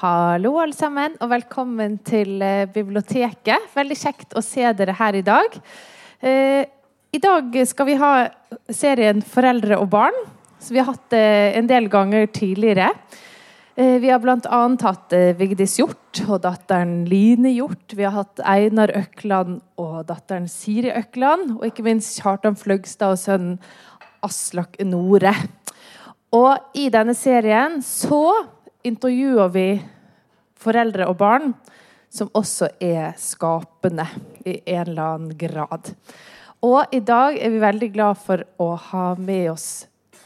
Hallo, alle sammen, og velkommen til eh, biblioteket. Veldig kjekt å se dere her i dag. Eh, I dag skal vi ha serien Foreldre og barn, som vi har hatt eh, en del ganger tidligere. Eh, vi har bl.a. hatt Vigdis Hjort og datteren Line Hjort. Vi har hatt Einar Økland og datteren Siri Økland. Og ikke minst Kjartan Fløgstad og sønnen Aslak Nore. Og i denne serien så intervjuer vi foreldre og barn som også er skapende i en eller annen grad. Og i dag er vi veldig glad for å ha med oss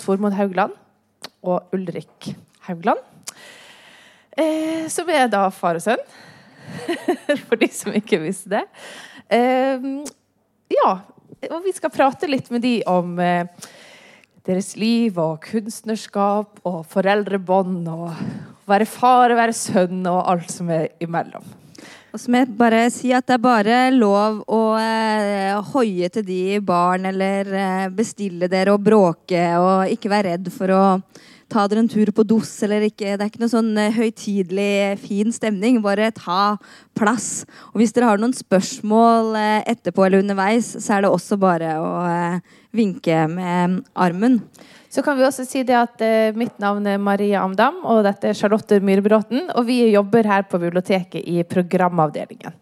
Tormod Haugland og Ulrik Haugland. Eh, som er da far og sønn, for de som ikke visste det. Eh, ja, og vi skal prate litt med de om eh, deres liv og kunstnerskap og foreldrebånd og være far og være sønn og alt som er imellom. Og så må jeg bare si at det er bare lov å eh, hoie til de barn, eller eh, bestille dere og bråke, og ikke være redd for å ta dere en tur på dos eller ikke. Det er ikke noe sånn eh, høytidelig, fin stemning. Bare ta plass. Og hvis dere har noen spørsmål eh, etterpå eller underveis, så er det også bare å eh, vinke med armen. Så kan vi også si det at eh, Mitt navn er Maria Amdam, og dette er Charlotte Myhrbråten. Og vi jobber her på biblioteket i programavdelingen.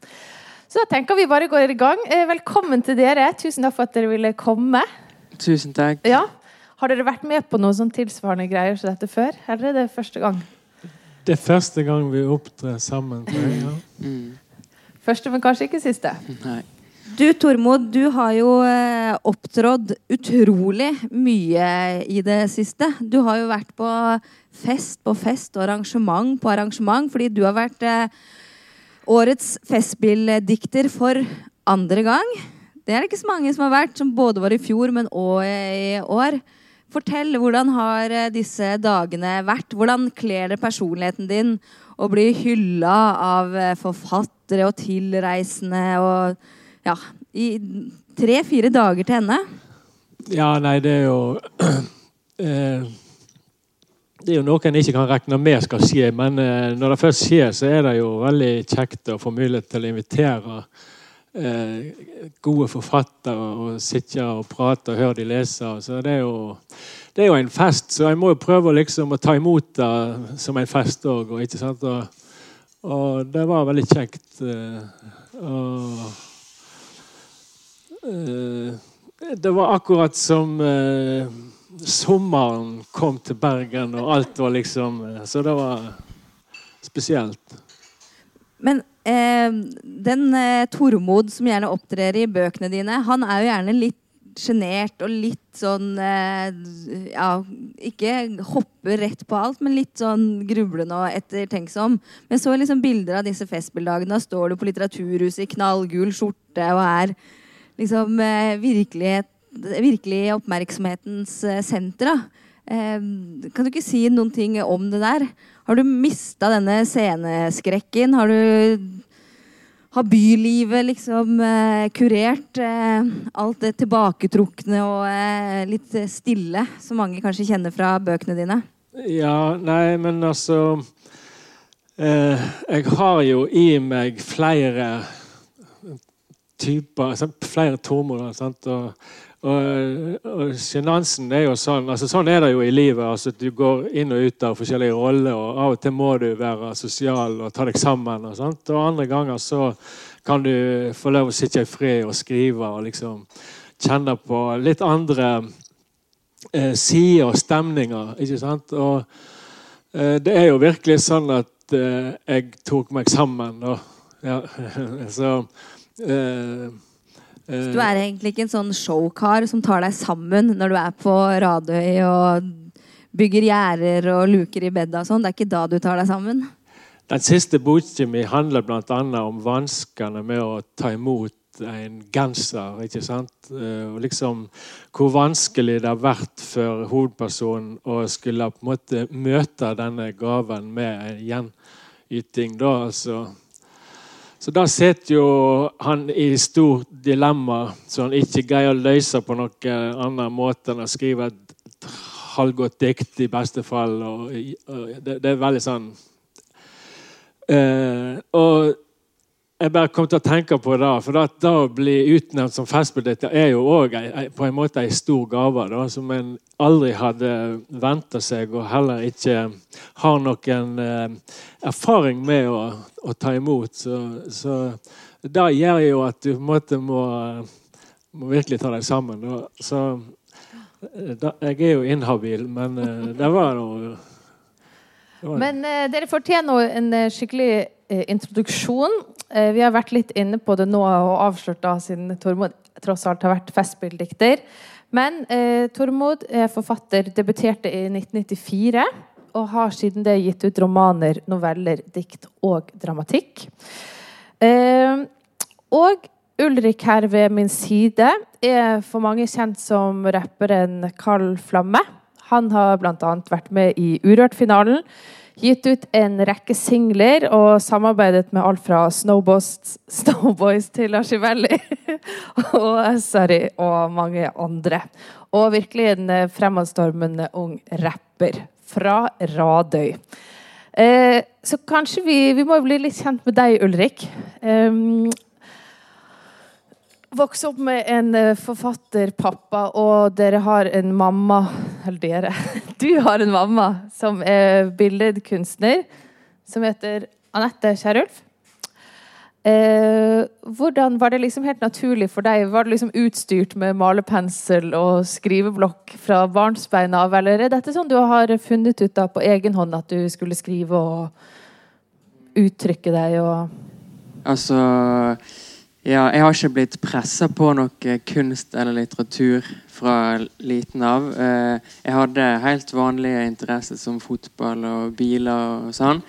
Så da tenker vi bare går i gang. Eh, velkommen til dere. Tusen takk for at dere ville komme. Tusen takk. Ja. Har dere vært med på noe sånn tilsvarende greier som dette før? Eller er det første gang? Det er første gang vi opptrer sammen. Ja. Mm. Første, men kanskje ikke siste. Nei. Du Tormod, du har jo eh, opptrådt utrolig mye i det siste. Du har jo vært på fest på fest og arrangement på arrangement fordi du har vært eh, årets festspilldikter for andre gang. Det er det ikke så mange som har vært, som både var i fjor, men òg i år. Fortell, hvordan har eh, disse dagene vært? Hvordan kler det personligheten din å bli hylla av eh, forfattere og tilreisende og ja, i tre-fire dager til ende? ja, nei, det er jo eh, Det er jo noe en ikke kan regne med skal skje, men eh, når det først skjer, så er det jo veldig kjekt å få mulighet til å invitere gode forfattere og sitte og prate og høre de lese. Så det er jo det er jo en fest, så jeg må jo prøve liksom å ta imot det som en fest òg. Og, og, det var veldig kjekt. eh, og Eh, det var akkurat som eh, sommeren kom til Bergen, og alt var liksom eh, Så det var spesielt. Men eh, den eh, Tormod som gjerne opptrer i bøkene dine, han er jo gjerne litt sjenert og litt sånn eh, Ja, ikke hopper rett på alt, men litt sånn grublende og ettertenksom. Men så liksom bilder av disse festspilldagene. Da står du på Litteraturhuset i knallgul skjorte og er liksom eh, virkelighet, virkelig oppmerksomhetens eh, senter. da. Eh, kan du ikke si noen ting om det der? Har du mista denne sceneskrekken? Har du har bylivet liksom eh, kurert eh, alt det tilbaketrukne og eh, litt stille som mange kanskje kjenner fra bøkene dine? Ja, nei, men altså eh, Jeg har jo i meg flere typer altså Flere Tormoder. sant? Og, og, og sjenansen er jo sånn altså Sånn er det jo i livet. altså Du går inn og ut av forskjellige roller, og av og til må du være sosial og ta deg sammen. Og, sånt, og andre ganger så kan du få lov å sitte i fred og skrive og liksom kjenne på litt andre eh, sider og stemninger. ikke sant? Og eh, det er jo virkelig sånn at eh, jeg tok meg sammen. da. ja, så eh, eh, Du er egentlig ikke en sånn showkar som tar deg sammen når du er på Radøy og bygger gjerder og luker i bedet og sånn. Det er ikke da du tar deg sammen? Den siste boka mi handler bl.a. om vanskene med å ta imot en genser. ikke sant? Eh, Og liksom Hvor vanskelig det har vært for hovedpersonen å skulle på en måte møte denne gaven med en gjenyting. da, altså. Så da sitter jo han i stort dilemma som han ikke greier å løse på noen annen måte enn å skrive et halvgodt dikt i beste fall. Og, og det, det, er veldig sånn eh, Og jeg bare kom til å tenke på det, for da, da å bli utnevnt som festbedrift er jo òg på en måte en stor gave da, som en aldri hadde venta seg, og heller ikke har noen eh, erfaring med å, å, ta imot. Så, så det gjør jo at du på en måte må, må virkelig ta deg sammen. Da. Så eh, da, jeg er jo inhabil, men eh, det var noe men eh, dere fortjener en eh, skikkelig introduksjon. Eh, vi har vært litt inne på det nå og avslørt da, siden Tormod tross alt har vært festspilldikter. Men eh, Tormod er forfatter, debuterte i 1994 og har siden det gitt ut romaner, noveller, dikt og dramatikk. Eh, og Ulrik her ved min side er for mange kjent som rapperen Carl Flamme. Han har bl.a. vært med i Urørt-finalen, gitt ut en rekke singler og samarbeidet med alt fra Snowboys, til Archivelli og Sorry og mange andre. Og virkelig en eh, fremadstormende ung rapper fra Radøy. Eh, så kanskje vi, vi må bli litt kjent med deg, Ulrik. Um, vokste opp med en eh, forfatterpappa, og dere har en mamma Eller dere. Du har en mamma som er billedkunstner, som heter Anette Kjerulf. Eh, hvordan Var det liksom helt naturlig for deg? Var du liksom utstyrt med malerpensel og skriveblokk fra barnsbein av, eller er dette sånn du har funnet ut av på egen hånd at du skulle skrive og uttrykke deg og Altså ja, jeg har ikke blitt pressa på noe kunst eller litteratur fra liten av. Eh, jeg hadde helt vanlige interesser som fotball og biler og sånn.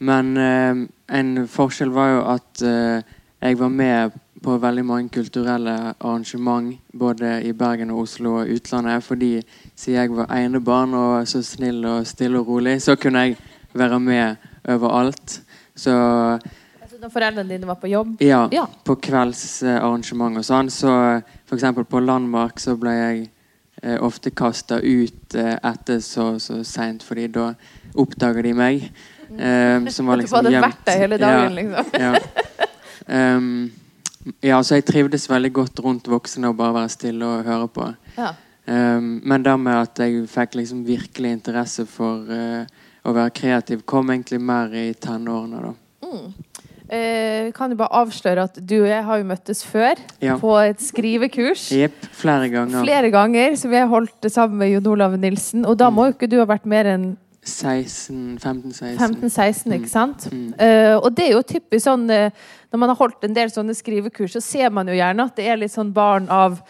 Men eh, en forskjell var jo at eh, jeg var med på veldig mange kulturelle arrangement både i Bergen og Oslo og utlandet. Fordi siden jeg var enebarn og så snill og stille og rolig, så kunne jeg være med overalt. Så når foreldrene dine var på jobb? Ja, ja. på kveldsarrangement og sånn. Så f.eks. på Landmark så ble jeg eh, ofte kasta ut eh, etter så, så seint, fordi da oppdager de meg. Eh, som var liksom gjemt. Du hadde vært der hele dagen, ja, liksom. ja. Um, ja, så jeg trivdes veldig godt rundt voksne og bare være stille og høre på. Ja. Um, men det med at jeg fikk liksom virkelig interesse for uh, å være kreativ, kom egentlig mer i tenårene. da. Mm. Eh, kan jo bare avsløre at du og jeg har jo møttes før ja. på et skrivekurs. Yep, Flere ganger. Flere ganger, Som har holdt sammen med Jon Olav Nilsen. Og da må jo ikke du ha vært mer enn 16, 15-16. 15-16, ikke sant? Mm. Mm. Uh, og det er jo typisk sånn uh, Når man har holdt en del sånne skrivekurs, så ser man jo gjerne at det er litt sånn barn av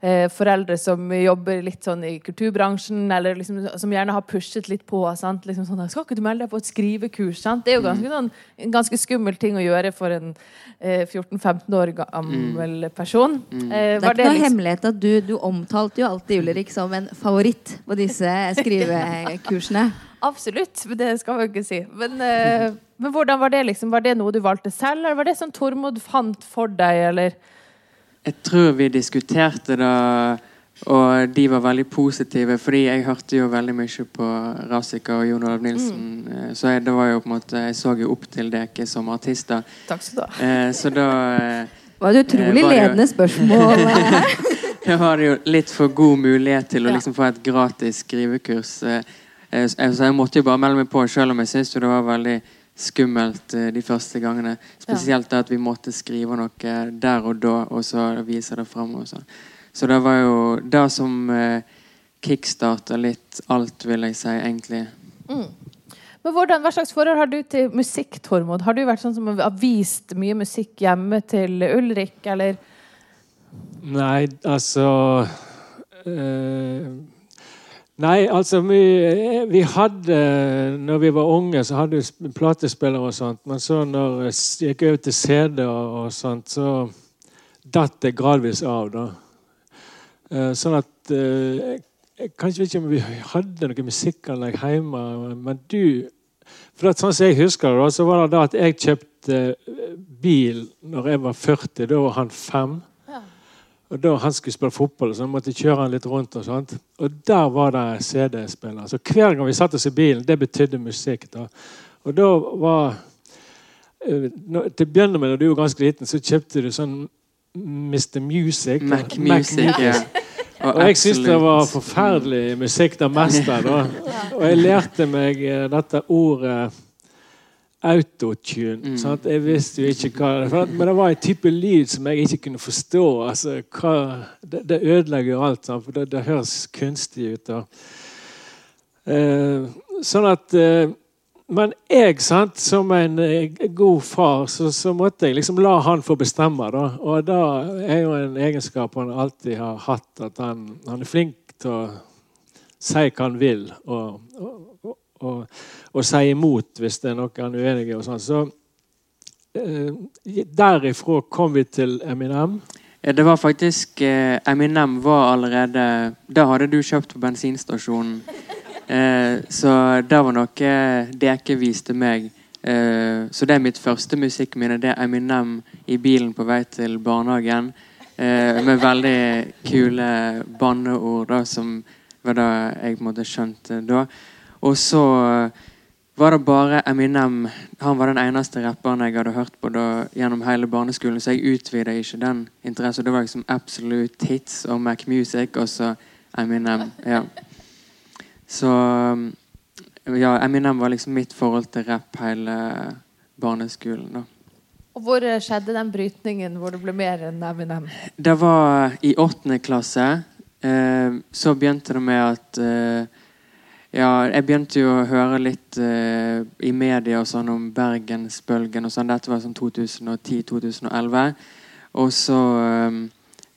eh, foreldre som jobber litt sånn i kulturbransjen, eller liksom, som gjerne har pushet litt på. Liksom sånn, 'Skal ikke du melde deg på et skrivekurs?' Sant? Det er jo ganske, sånn, en ganske skummel ting å gjøre for en eh, 14-15 år gammel mm. person. Mm. Eh, det er ikke noe liksom... hemmelighet at du, du omtalte jo alltid Ulrik som en favoritt på disse skrivekursene. Absolutt, men det skal man ikke si. Men, eh, men, hvordan var det? liksom? Var det noe du valgte selv, eller var det sånn Tormod fant for deg, eller? Jeg tror vi diskuterte det, og de var veldig positive. Fordi jeg hørte jo veldig mye på Razika og Jon Olav Nilsen. Mm. Eh, så jeg, det var jo på en måte, jeg så jo opp til dere som artister. Takk skal du ha. Eh, så da Det var et utrolig var ledende jo, spørsmål. jeg har jo litt for god mulighet til å liksom få et gratis skrivekurs. Så jeg måtte jo bare melde meg på, selv om jeg syntes det var veldig skummelt eh, de første gangene. Spesielt det at vi måtte skrive noe der og da, og så vise det fram. Sånn. Så det var jo det som eh, kickstarta litt alt, vil jeg si, egentlig. Mm. Men hvordan, Hva slags forhold har du til musikk, Tormod? Har du vært sånn som har vist mye musikk hjemme til Ulrik, eller? Nei, altså øh Nei, altså vi, vi, hadde Når vi var unge, så hadde vi platespillere og sånt. Men så når jeg gikk over til CD og, og sånt, så datt det gradvis av, da. Uh, sånn at Jeg Kanskje ikke om vi hadde noe musikkanlegg hjemme, men du For at, sånn som jeg husker det, så var det da at jeg kjøpte bil når jeg var 40. Da var han fem. Og da Han skulle spille fotball, så han måtte kjøre han litt rundt. Og sånt. Og der var det CD-spiller. Så hver gang vi satt oss i bilen, det betydde musikk. da. Og da var eh, Til å begynne med, da du var ganske liten, så kjøpte du sånn Mr. Music. Mac Music, ja. Og jeg syntes det var forferdelig musikk det meste. da. Og jeg lærte meg eh, dette ordet autotune. Mm. sant? Jeg visste jo ikke hva det var. Men det var en type lyd som jeg ikke kunne forstå. altså, hva, Det, det ødelegger alt. Sant? for det, det høres kunstig ut. Eh, sånn at eh, Men jeg, sant, som en eh, god far, så, så måtte jeg liksom la han få bestemme. da. Og da er jo en egenskap han alltid har hatt, at han, han er flink til å si hva han vil. Og, og, og, og, si imot hvis det er noen han uenig i. og sånn. Så eh, derifra kom vi til Eminem. Det var faktisk eh, Eminem var allerede Da hadde du kjøpt på bensinstasjonen. Eh, så det var noe Deke viste meg. Eh, så det er mitt første musikkminne. Det er Eminem i bilen på vei til barnehagen. Eh, med veldig kule banneord, da, som var det jeg på en måte skjønte da. Og så eh, var det bare Eminem Han var den eneste rapperen jeg hadde hørt på da, gjennom hele barneskolen, så jeg utvida ikke den interessen. Det var liksom Absolute Hits og Mac Music, og så Eminem. ja. Så um, ja, Eminem var liksom mitt forhold til rapp hele barneskolen. da. Og hvor eh, skjedde den brytningen hvor det ble mer enn Eminem? Det var i åttende klasse. Eh, så begynte det med at eh, Ja, jeg begynte jo å høre litt uh, i media og sånn om Bergensbølgen og sånn. Dette var sånn 2010-2011. Og så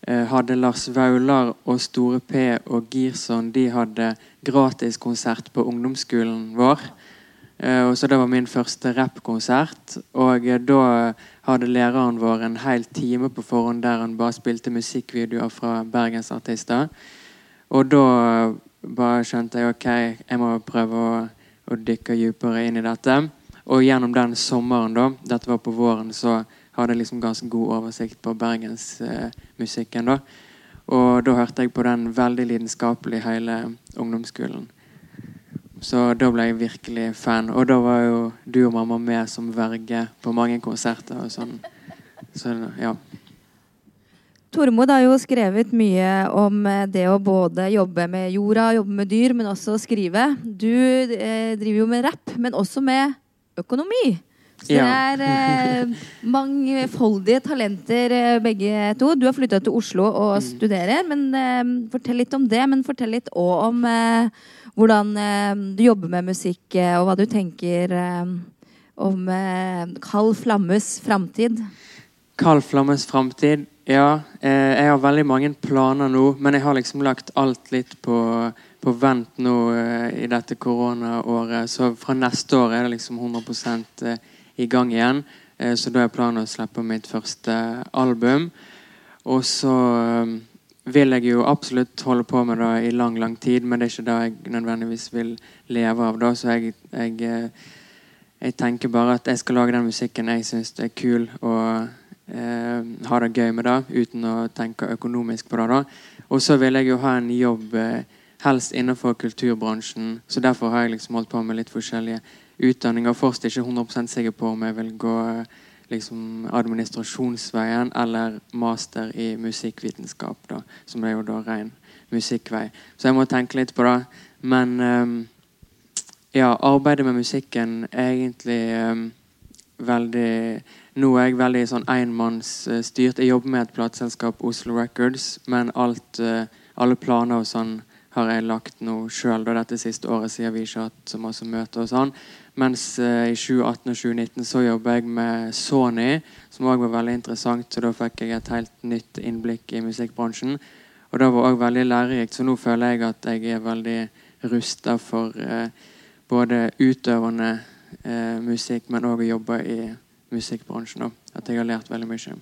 eh, hadde Lars Vaular og Store P og Girson De hadde gratiskonsert på ungdomsskolen vår. Uh, og så Det var min første rappkonsert. Og uh, da hadde læreren vår en hel time på forhånd der han bare spilte musikkvideoer fra bergensartister. Og da bare skjønte jeg ok, jeg må prøve å, å dykke dypere inn i dette. Og gjennom den sommeren, da, dette var på våren, så hadde jeg liksom ganske god oversikt på bergensmusikken. da. Og da hørte jeg på den veldig lidenskapelig hele ungdomsskolen. Så da ble jeg virkelig fan. Og da var jo du og mamma med som verge på mange konserter og sånn. Så ja. Tormod har jo skrevet mye om eh, det å både jobbe med jorda, jobbe med dyr, men også skrive. Du eh, driver jo med rapp, men også med økonomi. Så Ja. det er eh, mangfoldige talenter eh, begge to. Du har flytta til Oslo og studerer. men eh, Fortell litt om det, men fortell litt òg om eh, hvordan du jobber med musikk, og hva du tenker om Kald Flammes framtid. Kald flammes framtid. Ja, eh, jeg har veldig mange planer nå, men jeg har liksom lagt alt litt på, på vent nå eh, i dette koronaåret. Så fra neste år er det liksom 100 eh, i gang igjen. Så da er planen å slippe mitt første album. Og så vil jeg jo absolutt holde på med det i lang, lang tid, men det er ikke det jeg nødvendigvis vil leve av. da, Så jeg, jeg, jeg tenker bare at jeg skal lage den musikken jeg syns er kul. og eh, ha det gøy med det uten å tenke økonomisk på det. Og så vil jeg jo ha en jobb eh, helst innenfor kulturbransjen. Så derfor har jeg liksom holdt på med litt forskjellige utdanninger. Først ikke 100 sikker på om jeg vil gå eh, liksom administrasjonsveien eller master i musikkvitenskap, da, som er jo da ren musikkvei. Så jeg må tenke litt på det. Men um, ja, arbeidet med musikken er egentlig um, veldig Nå er jeg veldig sånn enmannsstyrt. Jeg jobber med et plateselskap, Oslo Records, men alt, eh, alle planer og sånn har jeg lagt nå sjøl dette siste året, siden vi ikke har hatt så masse møter og sånn. Mens eh, i 2018 og 2019 så jobber jeg med Sony, som òg var veldig interessant. Så da fikk jeg et helt nytt innblikk i musikkbransjen. Og det var òg veldig lærerikt, så nå føler jeg at jeg er veldig rusta for eh, både utøvende musikk, men òg å jobbe i musikkbransjen. At jeg har lært veldig mye.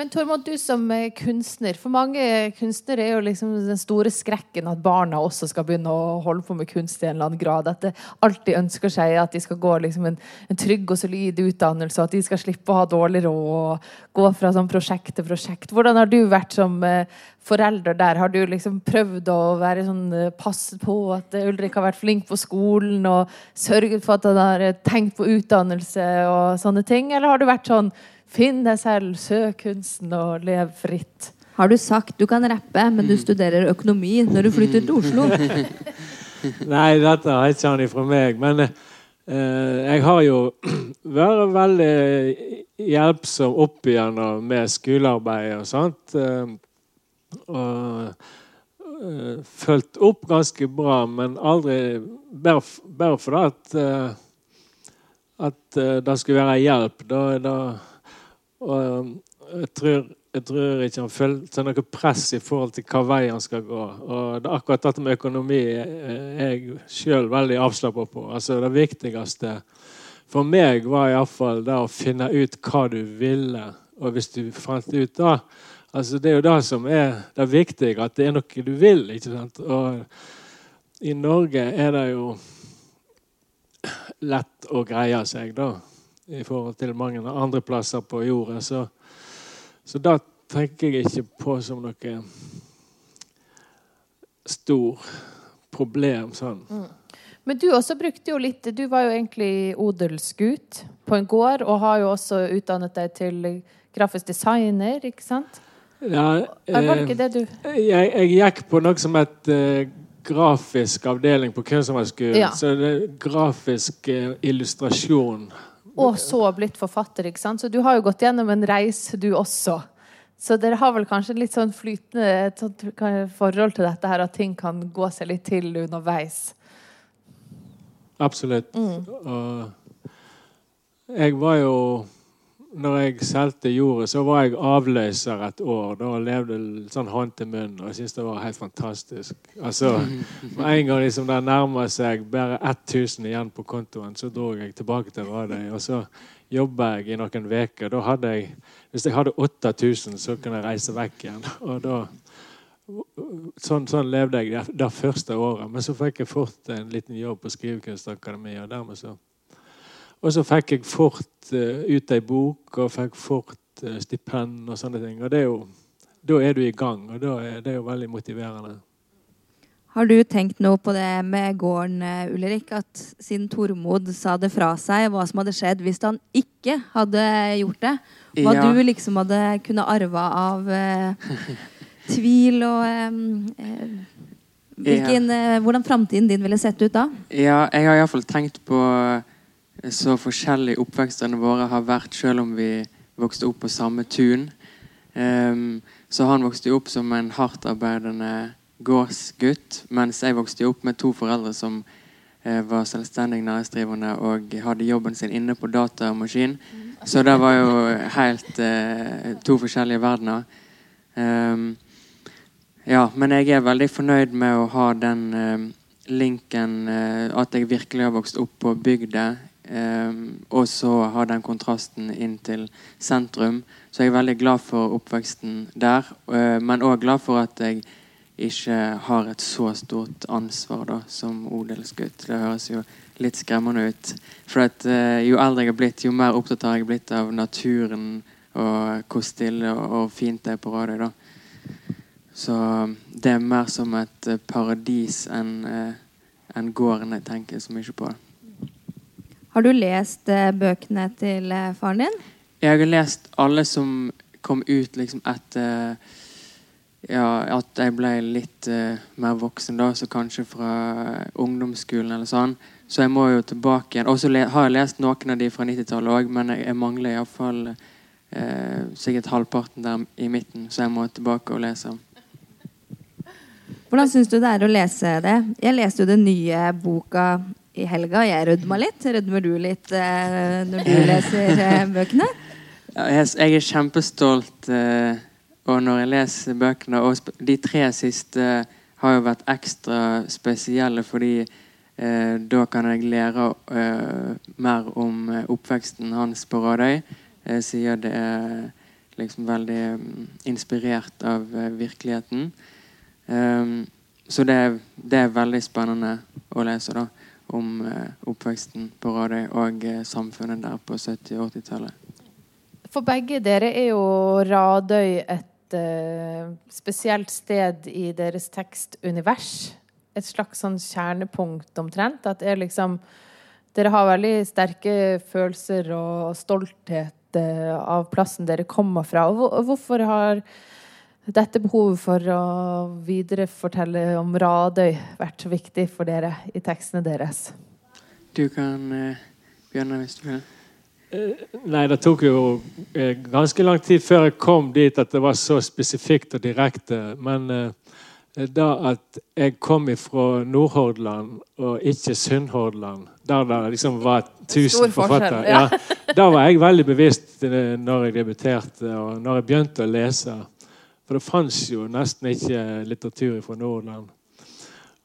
Men Tormod, du som er kunstner. For mange kunstnere er jo liksom den store skrekken at barna også skal begynne å holde på med kunst i en eller annen grad. At det alltid ønsker seg at de skal gå liksom en, en, trygg og solid utdannelse, at de skal slippe å ha dårlig råd og gå fra sånn prosjekt til prosjekt. Hvordan har du vært som eh, forelder der? Har du liksom prøvd å være sånn eh, passe på at Ulrik har vært flink på skolen og sørget for at han har tenkt på utdannelse og sånne ting, eller har du vært sånn Finn deg selv, søk kunsten og lev fritt. Har du sagt du kan rappe, men du studerer økonomi når du flytter til Oslo? Nei, dette har ikke han ifra meg. Men eh, jeg har jo vært veldig hjelpsom opp igjennom med skolearbeid og sånt. Eh, og eh, fulgt opp ganske bra, men aldri Bare, bare fordi at, eh, at det skulle være hjelp. Da, da og um, jeg tror, jeg tror ikke han følte noe press i forhold til hva vei han skal gå. Og det, akkurat dette med økonomi er jeg sjøl veldig avslappa på. Altså Det viktigste for meg var iallfall det å finne ut hva du ville. Og hvis du fant ut da altså Det er jo det som er det viktige, at det er noe du vil. ikke sant? Og i Norge er det jo lett å greie seg, da i forhold til mange andre plasser på jorda. Så, så da tenker jeg ikke på som noe stor problem sånn. Mm. Men du også brukte jo litt Du var jo egentlig odelsgutt på en gård, og har jo også utdannet deg til grafisk designer, ikke sant? Ja, eh, var det ikke det du jeg, jeg, gikk på noe som het eh, grafisk avdeling på Kunsthåndverksskolen. Ja. Så det er grafisk eh, illustrasjon og så blitt forfatter. ikke sant? Så du har jo gått gjennom en reis, du også. Så dere har vel kanskje litt sånn flytende forhold til dette her, at ting kan gå seg litt til underveis? Absolutt. Mm. Uh, jeg var jo når jeg solgte jordet, så var jeg avløser et år. Da levde sånn hånd til munn, og jeg syntes det var helt fantastisk. Altså, Med en gang liksom det nærma seg bare 1000 igjen på kontoen, så dro jeg tilbake til Radøy. Og så jobba jeg i noen uker. Da hadde jeg, hvis jeg hadde 8000, så kunne jeg reise vekk igjen. Og da, sånn, sånn levde jeg det, første året. Men så fikk jeg fort en liten jobb på Skrivekunstakademiet, og dermed så og så fikk jeg fort uh, ut ei bok og fikk fort uh, stipend og sånne ting. Og det er jo, da er du i gang, og da er det jo veldig motiverende. Har du tenkt noe på det med gården, eh, Ulrik? At siden Tormod sa det fra seg, hva som hadde skjedd hvis han ikke hadde gjort det? Hva ja. du liksom hadde kunne arva av eh, tvil og eh, hvilken, ja. Hvordan framtiden din ville sett ut da? Ja, jeg har iallfall tenkt på så forskjellig oppvekstene våre har vært, selv om vi vokste opp på samme tun. Um, så han vokste opp som en hardtarbeidende gårdsgutt, mens jeg vokste opp med to foreldre som uh, var selvstendig næringsdrivende og hadde jobben sin inne på datamaskin. Så det var jo helt uh, to forskjellige verdener. Um, ja, men jeg er veldig fornøyd med å ha den uh, linken At jeg virkelig har vokst opp på bygda og så ha den kontrasten inn til sentrum. Så jeg er veldig glad for oppveksten der. Uh, men òg glad for at jeg ikke har et så stort ansvar da, som odelsgutt. Det høres jo litt skremmende ut. For at, uh, jo eldre jeg har blitt, jo mer opptatt har jeg blitt av naturen og hvor stille og, fint det er på Radøy. da. Så det er mer som et paradis enn en gården jeg tenker så mye på. Har du lest eh, bøkene til eh, faren din? Jeg har lest alle som kom ut liksom etter ja, at jeg ble litt uh, mer voksen, da, så kanskje fra ungdomsskolen eller sånn. Så jeg må jo tilbake igjen. Og så har jeg lest noen av de fra 90-tallet òg, men jeg, jeg mangler iallfall uh, sikkert halvparten der i midten, så jeg må tilbake og lese. Hvordan syns du det er å lese det? Jeg leste jo den nye boka i helga. Jeg rødma litt. Rødmer du litt eh, når du leser eh, bøkene? Jeg, jeg er kjempestolt eh, og når jeg leser bøkene. Og de tre siste har jo vært ekstra spesielle fordi eh, da kan jeg lære eh, mer om eh, oppveksten hans på Radøy. siden det er liksom veldig mm, inspirert av eh, virkeligheten. Um, så det, det er veldig spennende å lese da, om eh, oppveksten på Radøy og eh, samfunnet der på 70- og 80-tallet. For begge dere er jo Radøy et uh, spesielt sted i deres tekstunivers. Et slags sånn kjernepunkt omtrent. At er liksom Dere har veldig sterke følelser og stolthet uh, av plassen dere kommer fra. Og hvorfor har dette behovet for å viderefortelle om Radøy vært så viktig for dere i tekstene deres? Du kan eh, begynne hvis du vil. Nei, det tok jo eh, ganske lang tid før jeg kom dit at det var så spesifikt og direkte. Men eh, da at jeg kom fra Nordhordland og ikke Sunnhordland, der det liksom var tusen forfattere, ja. ja, da var jeg veldig bevisst eh, når jeg debuterte og når jeg begynte å lese. For det fantes jo nesten ikke litteratur fra Nordland.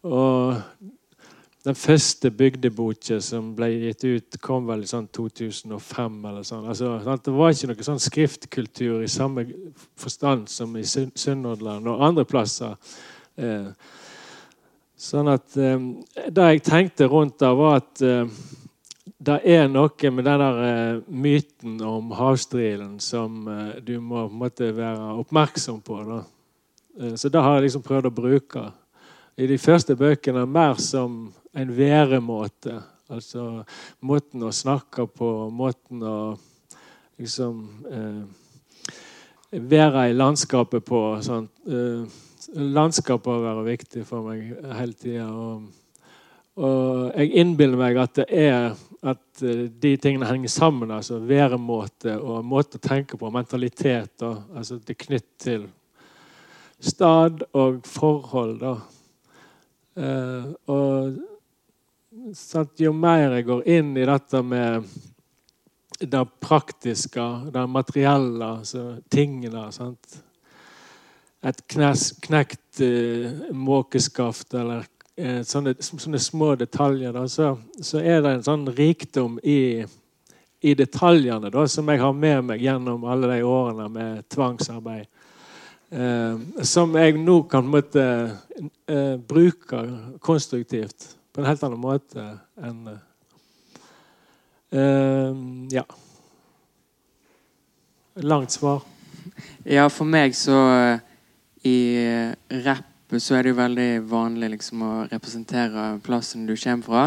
Og den første bygdeboka som ble gitt ut, kom vel i sånn 2005. eller sånn. Altså. Det var ikke noe sånn skriftkultur i samme forstand som i Sunn- Sunnhordland og andre plasser. Eh, sånn at eh, Det jeg tenkte rundt da, var at eh, det er noe med den der eh, myten om havstrilen som eh, du må på en måte være oppmerksom på. Da. Eh, så det har jeg liksom prøvd å bruke i de første bøkene mer som en væremåte. Altså måten å snakke på, måten å liksom eh, være i landskapet på. Sånn. Eh, landskapet har vært viktig for meg hele tida. Og, jeg innbiller meg at det er at eh, de tingene henger sammen. altså Væremåte og måte å tenke på, mentalitet. Og, altså Det er knytt til stad og forhold. da. Eh, og sant, jo mer jeg går inn i dette med det praktiske, det materielle, altså tingene sant? Et knes, knekt eh, måkeskaft eller eh, sånne, sånne små detaljer, da, så, så er det en sånn rikdom i, i detaljene da, som jeg har med meg gjennom alle de årene med tvangsarbeid. Eh, som jeg nå kan på en måte, eh, bruke konstruktivt på en helt annen måte enn eh, Ja. Langt svar. Ja, for meg så eh, I rapp så er det jo veldig vanlig liksom å representere plassen du kommer fra.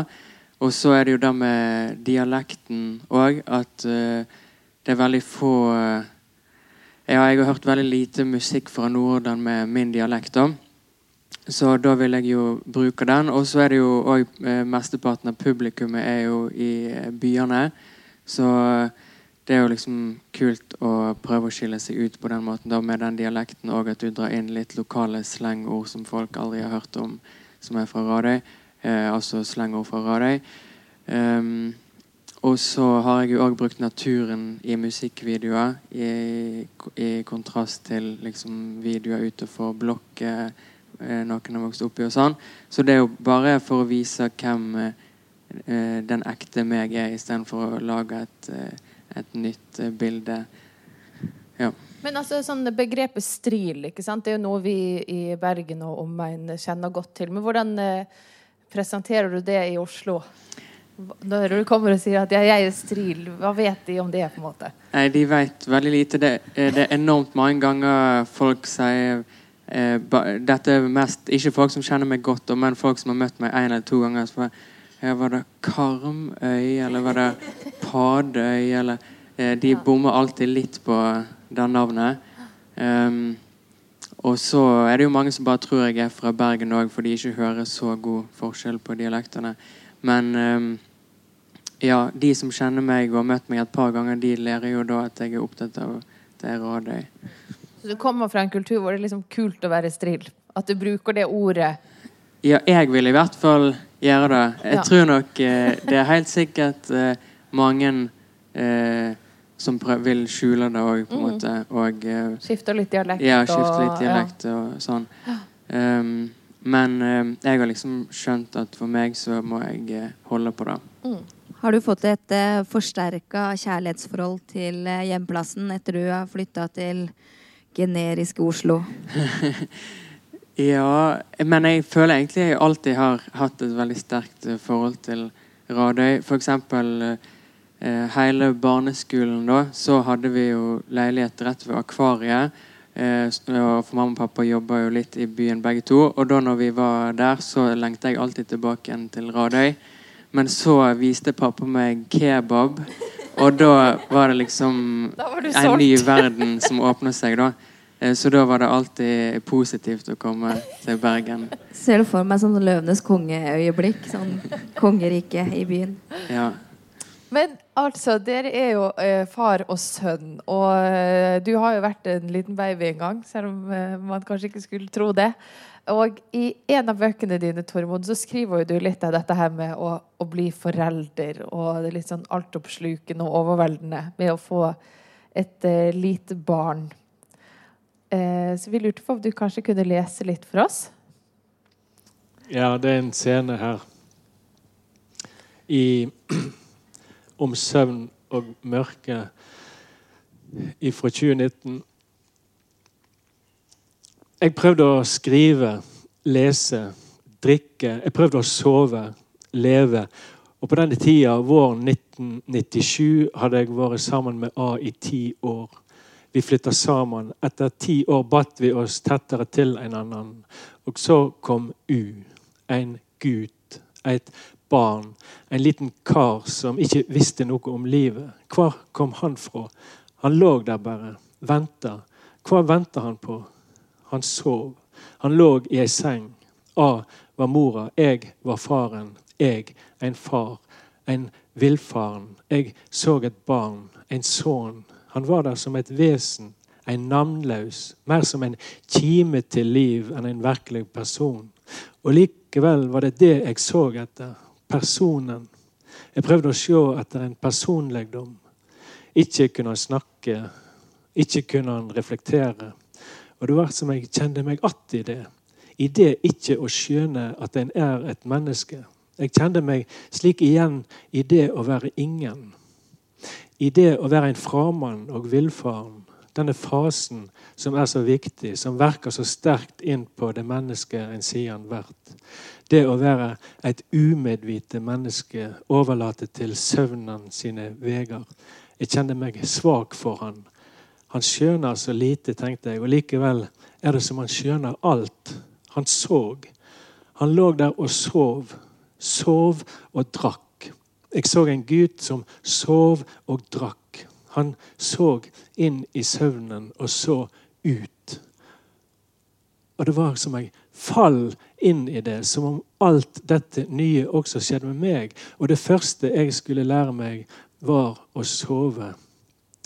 Og så er det jo det med dialekten òg, at uh, det er veldig få eh, Ja, jeg har hørt veldig lite musikk fra Norden med min dialekt. da. Så da vil jeg jo bruke den. Og så er det jo òg uh, Mesteparten av publikummet er jo i eh, byene. Så eh, det er jo liksom kult å prøve å skille seg ut på den måten da med den dialekten, og at du drar inn litt lokale slengord som folk aldri har hørt om, som er fra Radøy. Eh, altså slengord fra Radøy. Um, og så har jeg jo òg brukt naturen i musikkvideoer, i, i kontrast til liksom videoer utenfor blokket eh, noen har vokst opp i og sånn. Så det er jo bare for å vise hvem eh, den ekte meg er, istedenfor å lage et, eh, et nytt eh, bilde. Ja. Men altså, sånn begrepet stril, ikke sant? det er jo noe vi i Bergen og omegn kjenner godt til. Men hvordan eh, presenterer du det i Oslo? Når du kommer og sier at jeg er stril, hva vet de om det? på en måte? Nei, de vet veldig lite. Det, eh, det er enormt mange ganger folk sier eh, ba, Dette er mest ikke folk som kjenner meg godt, men folk som har møtt meg en eller to ganger. Så ja, var det Karmøy, eller var det Padøy, eller eh, De bommer alltid litt på det navnet. Um, og så er det jo mange som bare tror jeg er fra Bergen òg, for de ikke hører så god forskjell på dialektene. Men um, ja, de som kjenner meg og har møtt meg et par ganger, de lærer jo da at jeg er opptatt av det Radøy. Så du kommer fra en kultur hvor det er liksom kult å være strill? At du bruker det ordet? Ja, jeg vil i hvert fall gjøre det. Jeg Ja. tror nok eh, det er helt sikkert eh, mange eh, som prøv, vil skjule det òg, på en Mm. måte. Og eh, Skifter litt dialekt? ja, skifter litt og- dialekt og sånn. Um, men eh, jeg har liksom skjønt at for meg så må jeg eh, holde på det. Mm. Har du fått et eh, forsterka kjærlighetsforhold til uh, hjemplassen etter du har flytta til generiske Oslo? ja, men jeg føler egentlig jeg alltid har hatt et veldig sterkt uh, forhold til Radøy. For eksempel hele barneskolen, da, så hadde vi jo leilighet rett ved Akvariet. Uh, for mamma og pappa jobba jo litt i byen begge to. Og da når vi var der, så lengta jeg alltid tilbake igjen til Radøy. Men så viste pappa meg kebab. Og da var det liksom var en ny verden som åpna seg, da. Eh, så da var det alltid positivt å komme til Bergen. Ser du for meg sånn Løvenes kongeøyeblikk? Sånn kongerike i byen. Ja. Men altså, dere er jo eh, far og sønn, og eh, du har jo vært en liten baby en gang, selv om eh, man kanskje ikke skulle tro det. Og i en av bøkene dine, Tormod, så skriver jo du litt av dette her med å, å bli forelder, og det er litt sånn altoppslukende og overveldende med å få et eh, lite barn. Eh, så vi lurte på om du kanskje kunne lese litt for oss? Ja, det er en scene her i, om søvn og mørke fra 2019. Jeg prøvde å skrive, lese, drikke. Jeg prøvde å sove, leve. Og på denne tida, våren 1997, hadde jeg vært sammen med A i ti år. Vi flytta sammen. Etter ti år batt vi oss tettere til en annen. Og så kom U. En gutt. Et barn. En liten kar som ikke visste noe om livet. Hvor kom han fra? Han lå der bare. Venta. Hva venta han på? Han sov. Han lå i ei seng. A var mora. Jeg var faren. Jeg en far. En villfaren. Jeg så et barn. En sønn han var der som et vesen, en navnløs, mer som en kime til liv enn en virkelig person. Og likevel var det det jeg så etter. Personen. Jeg prøvde å se etter en personlegdom. Ikke kunne han snakke, ikke kunne han reflektere. Og det var som jeg kjente meg att i det. I det ikke å skjønne at en er et menneske. Jeg kjente meg slik igjen i det å være ingen i det å være en framann og villfaren, denne fasen som er så viktig, som verker så sterkt inn på det mennesket en sier han vært. Det å være et umedvite menneske, overlate til søvnen sine veier. Jeg kjenner meg svak for han. Han skjønner så lite, tenkte jeg, og likevel er det som han skjønner alt. Han så. Han lå der og sov. Sov og drakk. Jeg så en gutt som sov og drakk. Han så inn i søvnen og så ut. Og det var som jeg fall inn i det, som om alt dette nye også skjedde med meg. Og det første jeg skulle lære meg, var å sove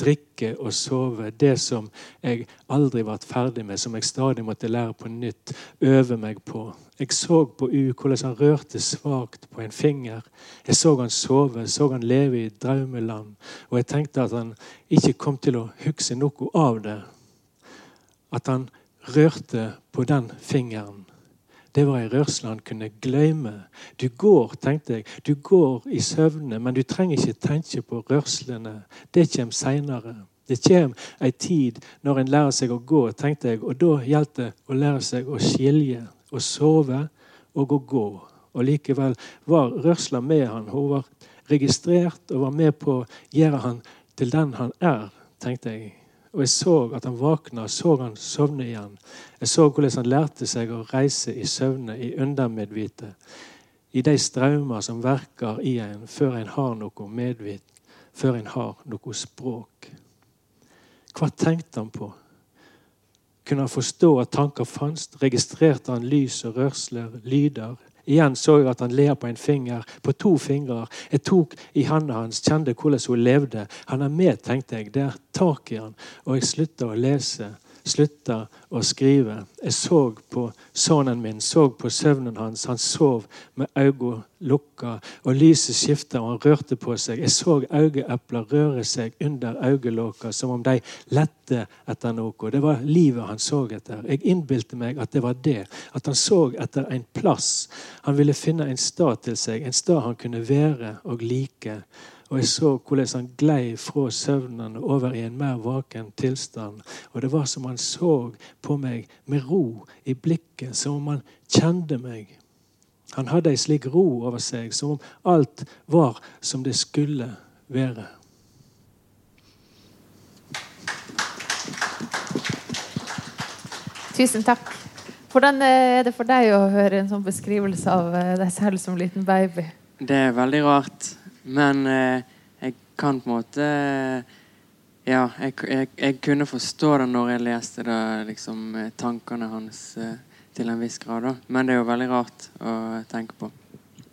drikke og sove. Det som jeg aldri ble ferdig med, som jeg stadig måtte lære på nytt. Øve meg på. Jeg så på U hvordan han rørte svakt på en finger. Jeg så han sove, så han leve i drømmeland. Og jeg tenkte at han ikke kom til å huske noe av det. At han rørte på den fingeren det var ei rørsle han kunne glemme. Du går, tenkte jeg, du går i søvne, men du trenger ikke tenke på rørslene. Det kommer seinere. Det kommer ei tid når en lærer seg å gå, tenkte jeg, og da gjaldt det å lære seg å skilje, å sove og å gå. Og likevel var rørsla med han. Hun var registrert og var med på å gjøre han til den han er, tenkte jeg. Og jeg så at han våkna, så han sovne igjen. Jeg så hvordan han lærte seg å reise i søvne, i undermedvite. I de strømmer som verker i en før en har noe medvit, før en har noe språk. Hva tenkte han på? Kunne han forstå at tanker fantes? Registrerte han lys og rørsler, lyder? Igjen så jeg at han ler på en finger, på to fingre. Jeg tok i hendene hans, kjente hvordan hun levde. Han er med, tenkte jeg. Det er tak i han. Og jeg slutta å lese, slutta å skrive. Jeg så på sønnen min, så på søvnen hans. Han sov med øynene lukka, og lyset skifta, og han rørte på seg. Jeg så øyeepler røre seg under øyelokka som om de lette etter noe. Det var livet han så etter. Jeg innbilte meg at det var det. At han så etter en plass. Han ville finne en stad til seg, en stad han kunne være og like. Og jeg så hvordan han glei fra søvnen over i en mer vaken tilstand. Og det var som han så på meg med ro i blikket, som om han kjente meg. Han hadde ei slik ro over seg, som om alt var som det skulle være. Tusen takk. Hvordan er det for deg å høre en sånn beskrivelse av eh, deg selv som liten baby? Det er veldig rart. Men eh, jeg kan på en måte Ja, jeg, jeg, jeg, kunne forstå det når jeg leste det, liksom, eh, tankene hans eh, til en viss grad. Da. Men det er jo veldig rart å tenke på.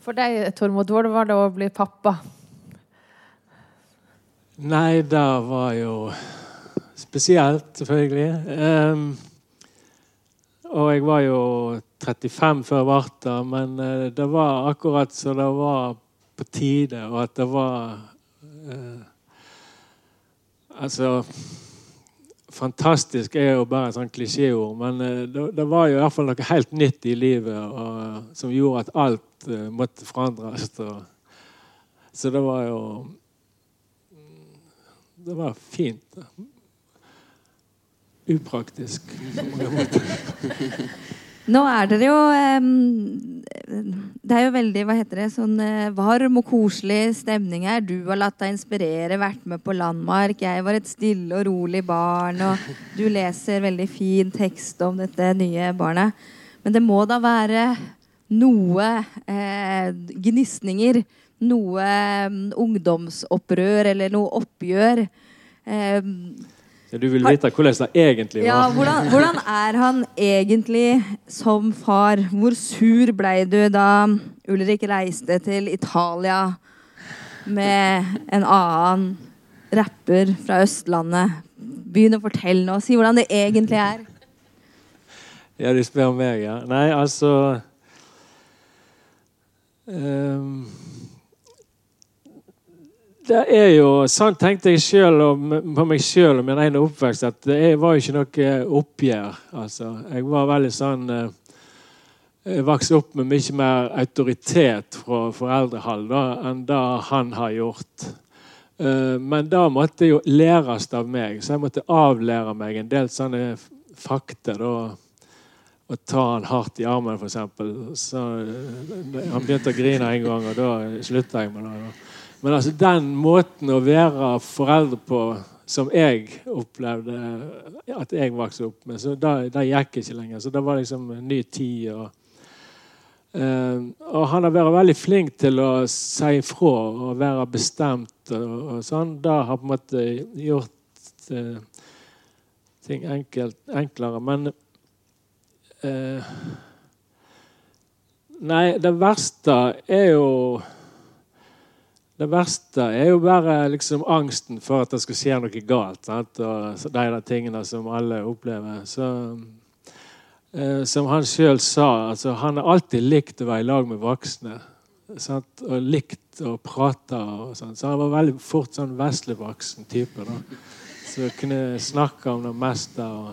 For deg, Tormod, hvordan var det å bli pappa? Nei, det var jo spesielt, selvfølgelig. Um, og jeg var jo 35 før jeg ble det, men det var akkurat som det var på tide, og at det var eh, Altså Fantastisk er jo bare et sånn klisjéord, men eh, det, det, var jo i hvert fall noe helt nytt i livet og, som gjorde at alt eh, måtte forandres. Og, så det var jo Det var fint. Upraktisk på mange måter. Nå er dere jo Det er jo veldig hva heter det, sånn eh, varm og koselig stemning her. Du har latt deg inspirere, vært med på Landmark. Jeg var et stille og rolig barn. Og du leser veldig fin tekst om dette nye barnet. Men det må da være noe eh, gnisninger. Noe ungdomsopprør eller noe oppgjør. Eh, du vil vite hvordan det egentlig var? Ja, hvordan, hvordan, er han egentlig som far? Hvor sur ble du da Ulrik reiste til Italia med en annen rapper fra Østlandet? Begynn å fortelle nå. Si hvordan det egentlig er. Ja, de spør meg, ja. Nei, altså um det er jo Sånn tenkte jeg selv på meg sjøl og min egen oppvekst at det var jo ikke noe oppgjør. Altså, jeg var veldig sånn eh, Jeg vokste opp med mye mer autoritet fra foreldrehold enn det han har gjort. Eh, men da måtte jo læres av meg, så jeg måtte avlære meg en del sånne fakta. da å ta han hardt i armen, f.eks. Eh, han begynte å grine en gang, og da slutta jeg med det. Men altså den måten å være foreldre på som jeg opplevde at jeg vokste opp med, så det, gikk ikke lenger. Så det var liksom en ny tid. og Uh, og han har vært veldig flink til å si ifra og være bestemt. og, og sånn. Det har på en måte gjort uh, ting enkelt, enklere. Men uh, Nei, det verste er jo det verste er jo bare liksom angsten for at det skal skje noe galt. Sant? Og de der tingene som alle opplever. Så, eh, som han sjøl sa, altså, han har alltid likt å være i lag med voksne. Sant? Og likt å prate. Og sånt. Så han var veldig fort sånn veslevoksen type. da. Så kunne snakke om det meste. Og,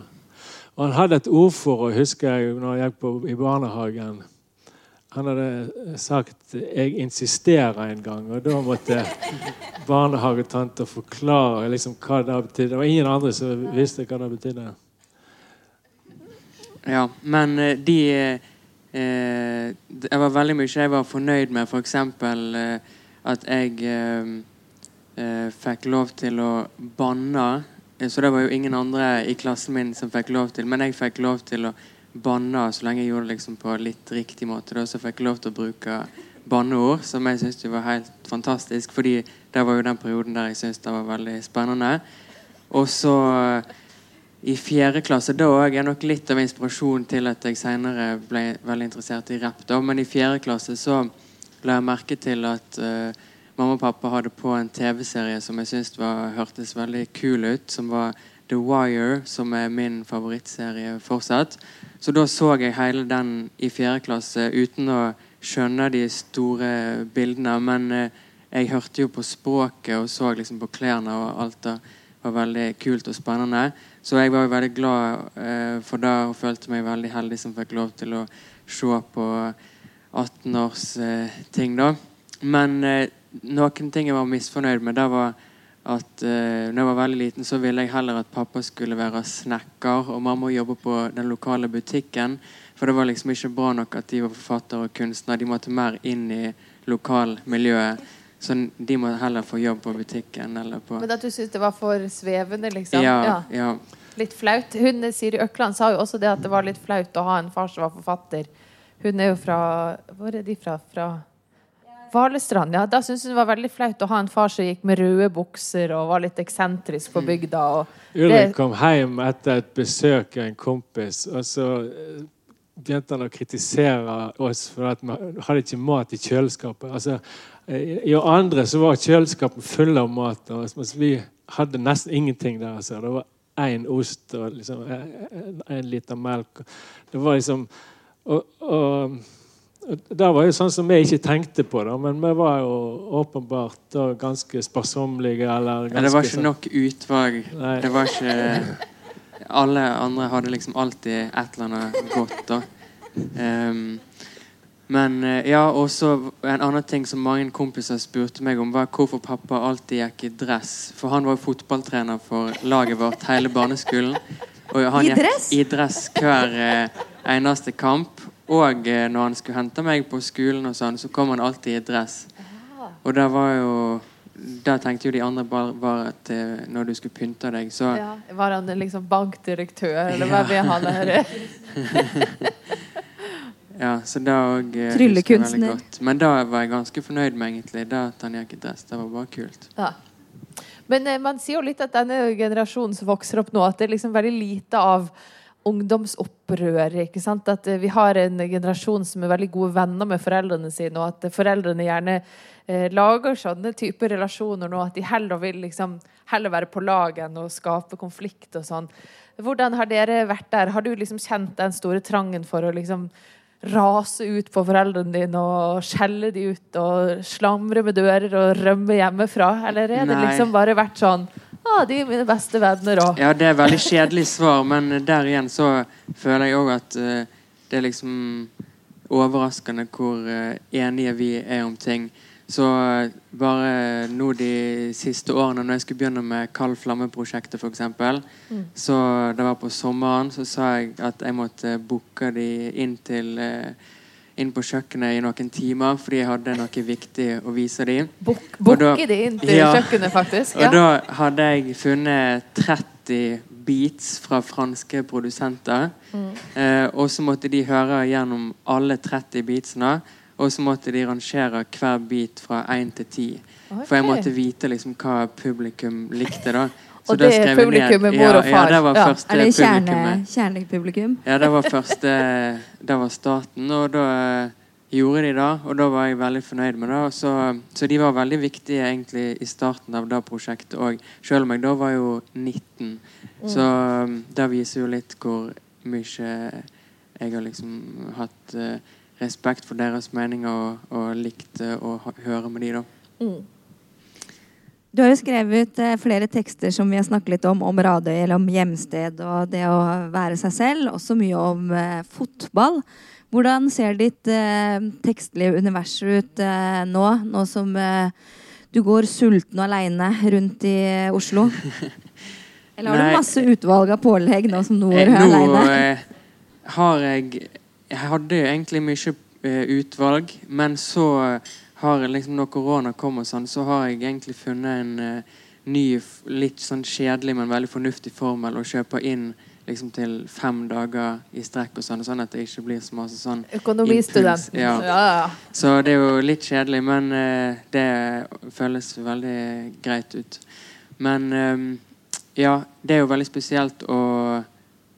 og han hadde et ordforråd, husker jeg, når jeg gikk på, i barnehagen. Han hadde sagt 'jeg insisterer' en gang, og da måtte barnehagetanta forklare liksom, hva det betydde. Det var ingen andre som visste hva det betydde. Ja, men eh, de eh, Det var veldig mye jeg var fornøyd med. F.eks. Eh, at jeg eh, eh, fikk lov til å banne. Eh, så det var jo ingen andre i klassen min som fikk lov til, men jeg fikk lov til å banna så lenge jeg gjorde det liksom på litt riktig måte. Da, så fikk jeg lov til å bruke banneord, som jeg syntes var helt fantastisk. fordi det var jo den perioden der jeg syntes det var veldig spennende. Og så i fjerde klasse da òg er nok litt av inspirasjonen til at jeg senere ble veldig interessert i rapp. Men i fjerde klasse så la jeg merke til at uh, mamma og pappa hadde på en TV-serie som jeg syntes hørtes veldig kul ut. Som var The Wire, som er min favorittserie fortsatt. Så da så jeg hele den i fjerde klasse uten å skjønne de store bildene. Men eh, jeg hørte jo på språket og så liksom på klærne, og alt det var veldig kult og spennende. Så jeg var jo veldig glad eh, for det og følte meg veldig heldig som fikk lov til å se på 18-års eh, ting, da. Men noen ting jeg var misfornøyd med, det var at uh, når jeg var veldig liten, så ville jeg heller at pappa skulle være snekker og mamma jobbe på den lokale butikken. For det var liksom ikke bra nok at de var forfatter og kunstner. De måtte mer inn i lokalmiljøet. Så de må heller få jobb på butikken. Eller på Men at du syntes det var for svevende, liksom? Ja, ja. Litt flaut. Hun Siri Økland sa jo også det at det var litt flaut å ha en far som var forfatter. Hun er jo fra Hvor er de fra? Fra Valestrand, ja. Da syntes hun det var veldig flaut å ha en far som gikk med røde bukser og var litt eksentrisk på bygda. Ulrik kom hjem etter et besøk av en kompis, og så eh, begynte han å kritisere oss for at vi hadde ikke mat i kjøleskapet. Altså, eh, I andre så var kjøleskapet fulle av mat, og vi hadde nesten ingenting der. Altså. Det var én ost og liksom, en liter melk. Det var liksom og, og det var jo sånn som vi ikke tenkte på, da, men vi var jo åpenbart da, ganske sparsommelige. Eller ganske, ja, det var ikke sånn- nok utvalg. Nei. Det var ikke Alle andre hadde liksom alltid et eller annet godt. da. Um, men eh, ja, også en annen ting som mange kompiser spurte meg om, var hvorfor pappa alltid gikk i dress. For han var jo fotballtrener for laget vårt hele barneskolen. Og han I dress? gikk i dress hver eh, eneste kamp. Og eh, når han skulle hente meg på skolen, og sånn, så kom han alltid i dress. Og det var jo Da tenkte jo de andre bare, bare at eh, når du skulle pynte deg, så ja, Var han liksom bankdirektør, eller hva vil han være? ja, så da òg eh, Tryllekunstner. Men da var jeg ganske fornøyd med, egentlig. Da at han gikk i dress. Det var bare kult. Ja. Men eh, man sier jo litt at denne generasjonen som vokser opp nå, at det er liksom veldig lite av ungdomsopprør. ikke sant? At eh, vi har en generasjon som er veldig gode venner med foreldrene sine, og at foreldrene gjerne eh, lager sånne typer relasjoner nå, at de heller vil liksom, heller være på lag enn å skape konflikt og sånn. Hvordan har dere vært der? Har du liksom kjent den store trangen for å liksom rase ut på foreldrene dine og skjelle de ut og slamre med dører og rømme hjemmefra? Eller er det liksom bare vært sånn ah, de er mine beste venner òg. Ja, det er veldig kjedelig svar, men der igjen så føler jeg òg at uh, det er liksom overraskende hvor uh, enige vi er om ting. Så uh, bare nå de siste årene, når jeg skulle begynne med Kald flamme-prosjektet f.eks., mm. så det var på sommeren, så sa jeg at jeg måtte booke de inn til uh, inn på kjøkkenet i noen timer fordi jeg hadde noe viktig å vise dem. Bokke de inn til ja, kjøkkenet, faktisk? Ja. Og da hadde jeg funnet 30 beats fra franske produsenter. Mm. Eh, og så måtte de høre gjennom alle 30 beatsene. Og så måtte de rangere hver beat fra 1 til 10. Okay. For jeg måtte vite liksom hva publikum likte. da og det er publikum med mor og far. Ja, det var ja. første Er det kjerne, kjernepublikum? Ja, det var første Det var starten, og da gjorde de det. Og da var jeg veldig fornøyd med det. Så, så, de var veldig viktige egentlig i starten av det prosjektet òg. Selv om jeg da var jo 19. Mm. Så um, det viser jo litt hvor mye jeg har liksom hatt uh, respekt for deres meninger og, og likt å høre med de da. Mm. Du har jo skrevet eh, flere tekster som vi har snakket litt om, om Radøy eller om hjemsted og det å være seg selv. Også mye om eh, fotball. Hvordan ser ditt eh, tekstlige univers ut nå, nå som du går sulten og aleine rundt i Oslo? Eller har du masse utvalg av pålegg nå som Nord er aleine? Nå har jeg Jeg hadde egentlig mye utvalg, men så har liksom Når korona kom, og sånn, så har jeg egentlig funnet en uh, ny, litt sånn kjedelig, men veldig fornuftig formel å kjøpe inn liksom til fem dager i strekk, og sånn, sånn at det ikke blir så masse sånn Økonomistudent. Ja. Ja, ja. Så det er jo litt kjedelig, men uh, det føles veldig greit ut. Men um, ja, det er jo veldig spesielt å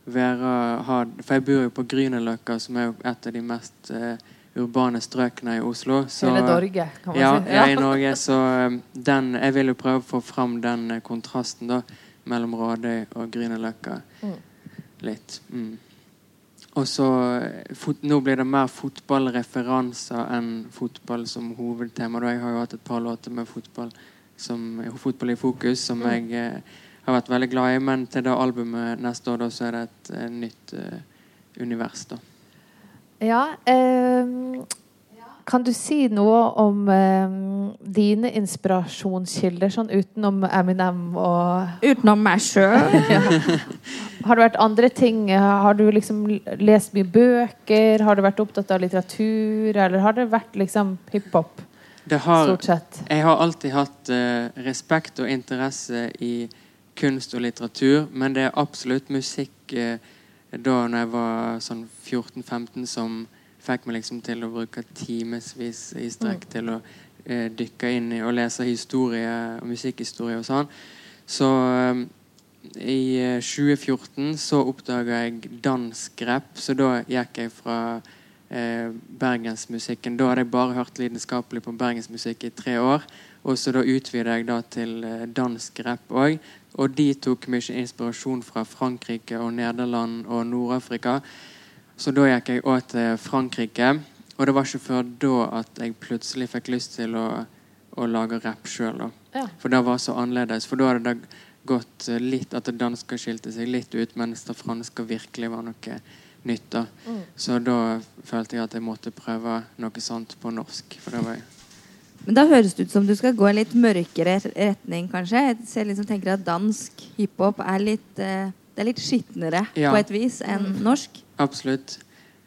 være ha, For jeg bor jo på Grünerløkka, som er jo et av de mest uh, urbane strøkene i Oslo. Så, Hele Norge, kan man ja, si. Ja, i Norge. Så um, den, jeg vil jo prøve å få fram den uh, kontrasten da, mellom Rådøy og Grünerløkka mm. litt. Mm. og så eh, fot, Nå blir det mer fotballreferanser enn fotball som hovedtema. Da jeg har jo hatt et par låter med fotball, som, fotball i fokus, som Mm. jeg eh, har vært veldig glad i. Men til det albumet neste år, da, så er det et eh, nytt eh, univers, da. Ja. Eh, kan du si noe om eh, dine inspirasjonskilder, sånn utenom Eminem og Utenom meg sjøl. ja. Har det vært andre ting? Har du liksom lest mye bøker? Har du vært opptatt av litteratur? Eller har det vært liksom hiphop, Det har, stort sett? jeg har alltid hatt eh, respekt og interesse i kunst og litteratur, men det er absolutt musikk eh, da når jeg var sånn 14-15 som fikk meg liksom til å bruke timevis i strekk til å eh, dykke inn i og lese historie og musikkhistorie og sånn. Så eh, i eh, 2014 så oppdaga jeg dansk rap, så da gikk jeg fra eh, bergensmusikken. Da hadde jeg bare hørt lidenskapelig på bergensmusikk i tre år. Og så da utvida jeg da til eh, dansk rap òg. Og de tok mye inspirasjon fra Frankrike og Nederland og Nord-Afrika. Så da gikk jeg òg til Frankrike. Og det var ikke før da at jeg plutselig fikk lyst til å, å lage rapp sjøl. Ja. For det var så annerledes. For da hadde det gått litt at det danske skilte seg litt ut, mens det franske virkelig var noe nytt. da. Mm. Så da følte jeg at jeg måtte prøve noe sånt på norsk. For det var jeg Men da høres det ut som du skal gå en litt mørkere retning, kanskje. Jeg liksom, tenker at dansk hiphop er litt eh, Det er litt skitnere Ja. på et vis enn norsk. Absolutt.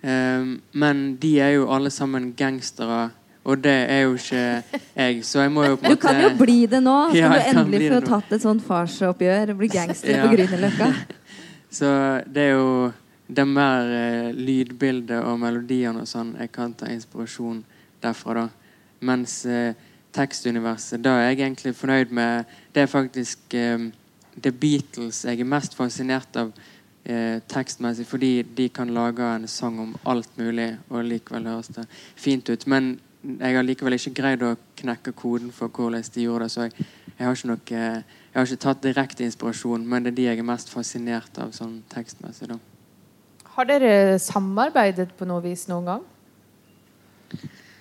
Ehm, men de er jo alle sammen gangstere, og det er jo ikke jeg. Så jeg må jo på en Du kan jo bli det nå. Skal Ja, du endelig få tatt et sånt farsoppgjør og bli gangster Ja. på Grünerløkka? Så det er jo det er mer eh, lydbildet og melodiene og sånn jeg kan ta inspirasjon derfra, da. Mens eh, tekstuniverset, da er jeg egentlig fornøyd med Det er faktisk eh, The Beatles jeg er mest fascinert av eh, tekstmessig, fordi de kan lage en sang om alt mulig, og likevel høres det fint ut. Men jeg har likevel ikke greid å knekke koden for hvordan de gjorde det, så jeg, jeg har eh, jeg har ikke tatt direkte inspirasjon, men det er de jeg er mest fascinert av sånn tekstmessig. da. Har dere samarbeidet på noe vis noen gang?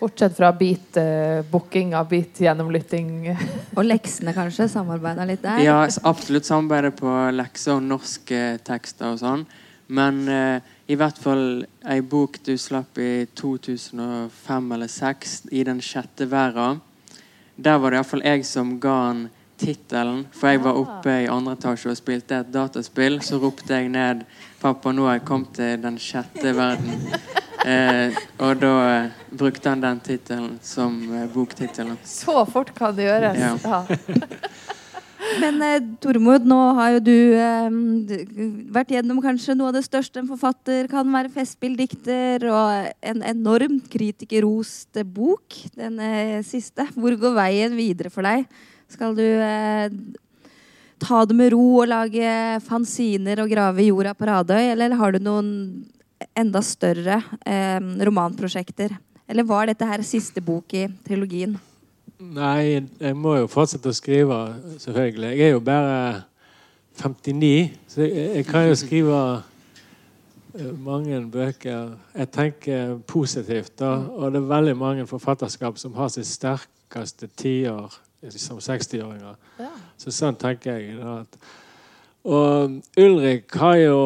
Bortsett fra beat, uh, booking av beat gjennomlytting. Og leksene, kanskje? Samarbeida litt der? Ja, absolutt samarbeide på lekser og norske tekster og sånn. Men eh, i hvert fall ei bok du slapp i 2005 eller 2006, i Den sjette verda. Der var det iallfall jeg som ga han tittelen. For jeg var oppe i andre etasje og spilte et dataspill. Så ropte jeg ned 'Pappa, nå har jeg kommet til den sjette verden'. Eh, og da eh, brukte han den tittelen som eh, boktittelen. Så fort kan det gjøres. Ja. Ja. Men eh, Tormod, nå har jo du eh, vært gjennom kanskje noe av det største en forfatter kan være. Festspilldikter og en enormt kritikerrost bok. Den eh, siste. Hvor går veien videre for deg? Skal du eh, ta det med ro og lage fanziner og grave i jorda på Radøy, eller har du noen enda større eh, romanprosjekter? Eller var dette her siste bok i trilogien? Nei, jeg må jo fortsette å skrive, selvfølgelig. Jeg er jo bare 59, så jeg, jeg kan jo skrive eh, mange bøker. Jeg tenker positivt, da. Og det er veldig mange forfatterskap som har sitt sterkeste tiår som 60-åringer. Ja. Så sånn tenker jeg. Da. Og Ulrik har jo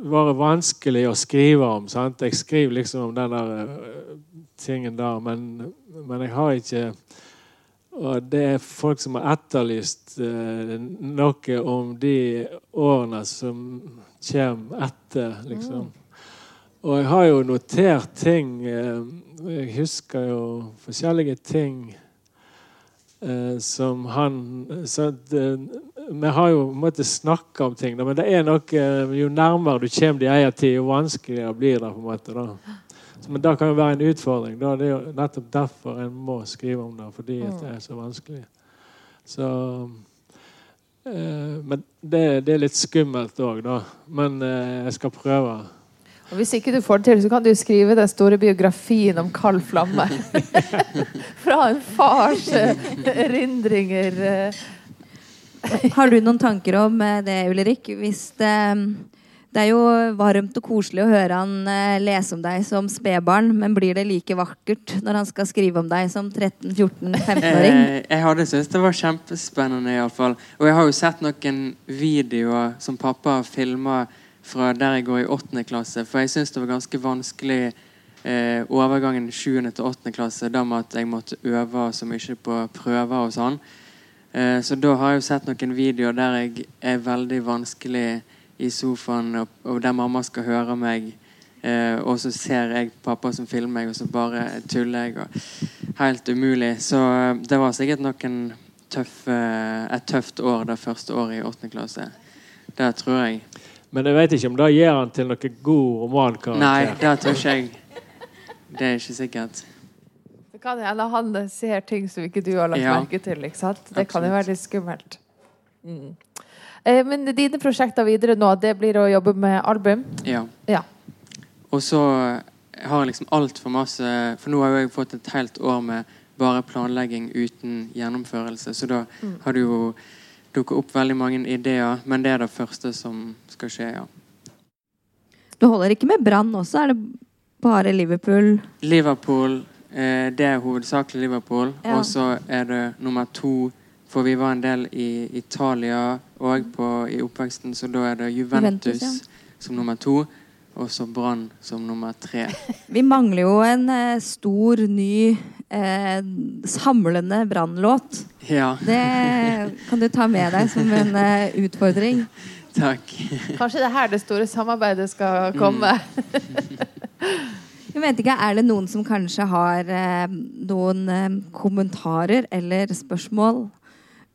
vært vanskelig å skrive om. Sant? Jeg skriver liksom om den der øh, tingen der, men, men jeg har ikke Og det er folk som har etterlyst øh, noe om de årene som kommer etter, liksom. Og jeg har jo notert ting øh, Jeg husker jo forskjellige ting eh, som han så eh, Vi har jo måttet snakke om ting, men det er nok eh, jo nærmere du kommer de eier tid, jo vanskeligere blir det. på en måte da. Men det kan jo være en utfordring. Da. Det er jo nettopp derfor en må skrive om det, fordi det er så vanskelig. Så eh, Men det, det er litt skummelt òg, da. Men eh, jeg skal prøve. Og hvis ikke du får det til, så kan du skrive den store biografien om kald flamme. Fra en fars eh, erindringer. eh. Har du noen tanker om eh, det, Ulrik? Hvis det, Det er jo varmt og koselig å høre han eh, lese om deg som spedbarn, men blir det like vakkert når han skal skrive om deg som 13-14-15-åring? Eh, jeg hadde syntes det var kjempespennende, iallfall. Og jeg har jo sett noen videoer som pappa har filma fra der jeg går i 8. klasse, for jeg syns det var ganske vanskelig eh, overgangen 7. til 8. klasse, da med at jeg måtte øve så mye på prøver og sånn. Eh, så da har jeg jo sett noen videoer der jeg er veldig vanskelig i sofaen, og, der mamma skal høre meg. Eh, og så ser jeg pappa som filmer meg, og så bare tuller jeg. Og helt umulig. Så eh, det var sikkert noen tøffe, et tøft år det første året i åttende klasse. Det tror jeg. Men jeg vet ikke om det gir han til noen god romankarakter. Nei, det tror ikke jeg. Det er ikke sikkert. Det kan hende han ser ting som ikke du har lagt Ja. merke til. ikke sant? Det kan jo være litt skummelt. Mm. Eh, men dine prosjekter videre nå, det blir å jobbe med album? Ja. Ja. Og så har jeg liksom altfor masse For nå har jo jeg fått et helt år med bare planlegging uten gjennomførelse. Så da har det jo dukket opp veldig mange ideer, men det er det første som skal skje, ja. Du holder ikke med Brann også? Er det bare Liverpool? Liverpool, eh, det er hovedsakelig Liverpool. Ja. Og så er det nummer to For vi var en del i Italia òg i oppveksten, så da er det Juventus, Juventus, som nummer to. Og så Brann som nummer tre. Vi mangler jo en eh, stor, ny, eh, samlende Brann-låt. Ja, Det kan du ta med deg som en eh, utfordring. takk. Kanskje det er her det store samarbeidet skal komme? Jeg vet ikke, Er det noen som kanskje har eh, noen eh, kommentarer eller spørsmål?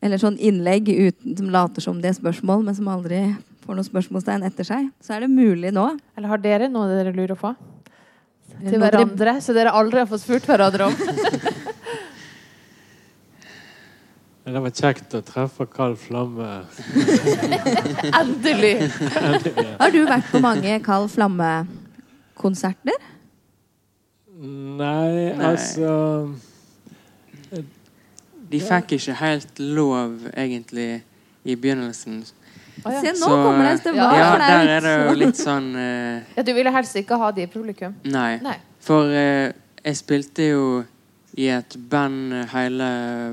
Eller sånn innlegg uten, som later som det er spørsmål, men som aldri får noen spørsmålstegn etter seg? Så er det mulig nå. Eller har dere noe dere lurer på? Til hverandre, så dere aldri har fått spurt hverandre om? Det var kjekt å treffe Kald Flamme. Endelig! Har du vært på mange Kald Flamme-konserter? Nei, Nei. altså De fikk ikke helt lov, egentlig, i begynnelsen. Ah, ja. Se, nå Så, kommer det. en stemme. ja, der er det jo litt sånn uh, ja, du ville helst ikke ha de i publikum? Nei. Nei. For uh, jeg spilte jo i et band hele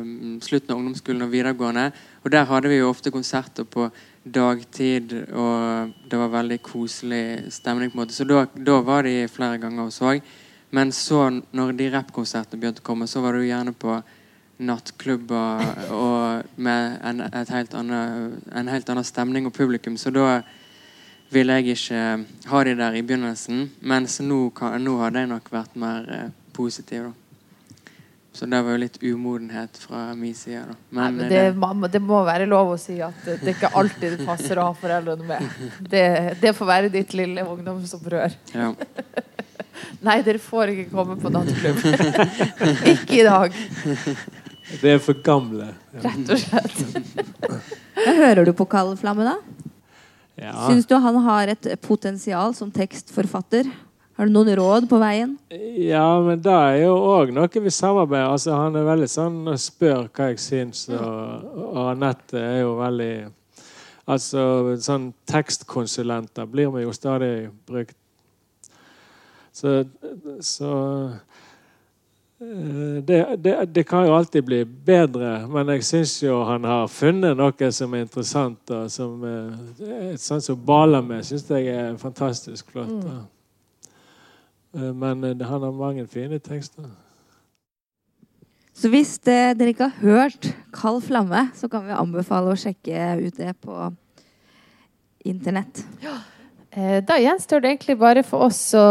mm, slutten av ungdomsskolen og videregående. Og der hadde vi jo ofte konserter på dagtid, og det var veldig koselig stemning. på en måte Så da, da var de flere ganger og så. Men så, når de rappkonsertene begynte å komme, så var jo gjerne på nattklubber og med en, helt annet, en helt annen stemning og publikum. Så da ville jeg ikke ha de der i begynnelsen. Mens nå, kan, nå hadde jeg nok vært mer eh, positiv, da. Så det var jo litt umodenhet fra min side, da. Nei, Men, men eh, det, mamma, det må være lov å si at det, det ikke alltid det passer å ha foreldrene med. Det, det får være ditt lille ungdomsopprør. ja. Nei, dere får ikke komme på nattklubb. ikke i dag, Det er for gamle. rett og slett. Hva hører du på Kald Flamme, da? Ja. Syns du han har et potensial som tekstforfatter? Har du noen råd på veien? ja, men det er jo òg noe vi samarbeider Altså, Han er veldig sånn og spør hva jeg syns, og, og Anette er jo veldig Altså, sånn tekstkonsulenter blir vi jo stadig brukt. Så, så eh, det, det, det kan jo alltid bli bedre, men jeg syns jo han har funnet noe som er interessant. Og som, Et sånn som baler med syns jeg er fantastisk flott. da. Eh, Men eh, han har mange fine tekster. Så hvis det, dere ikke har hørt Kald Flamme, så kan vi anbefale å sjekke ut det på internett. Eh, Da gjenstår det egentlig bare for oss å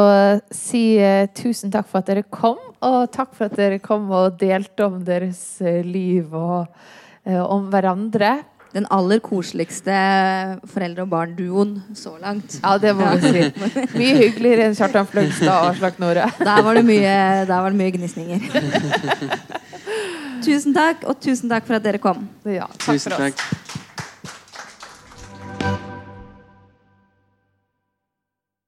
si eh, tusen takk for at dere kom, og takk for at dere kom og delte om deres eh, liv og eh, om hverandre. Den aller koseligste foreldre- og barn-duoen så langt. Ja, det må vi si. Mye hyggeligere enn Kjartan Fløgstad og Aslak Nore. Der var det mye, der var det mye gnisninger. tusen takk, og tusen takk for at dere kom. Ja, takk Tusen for oss. takk.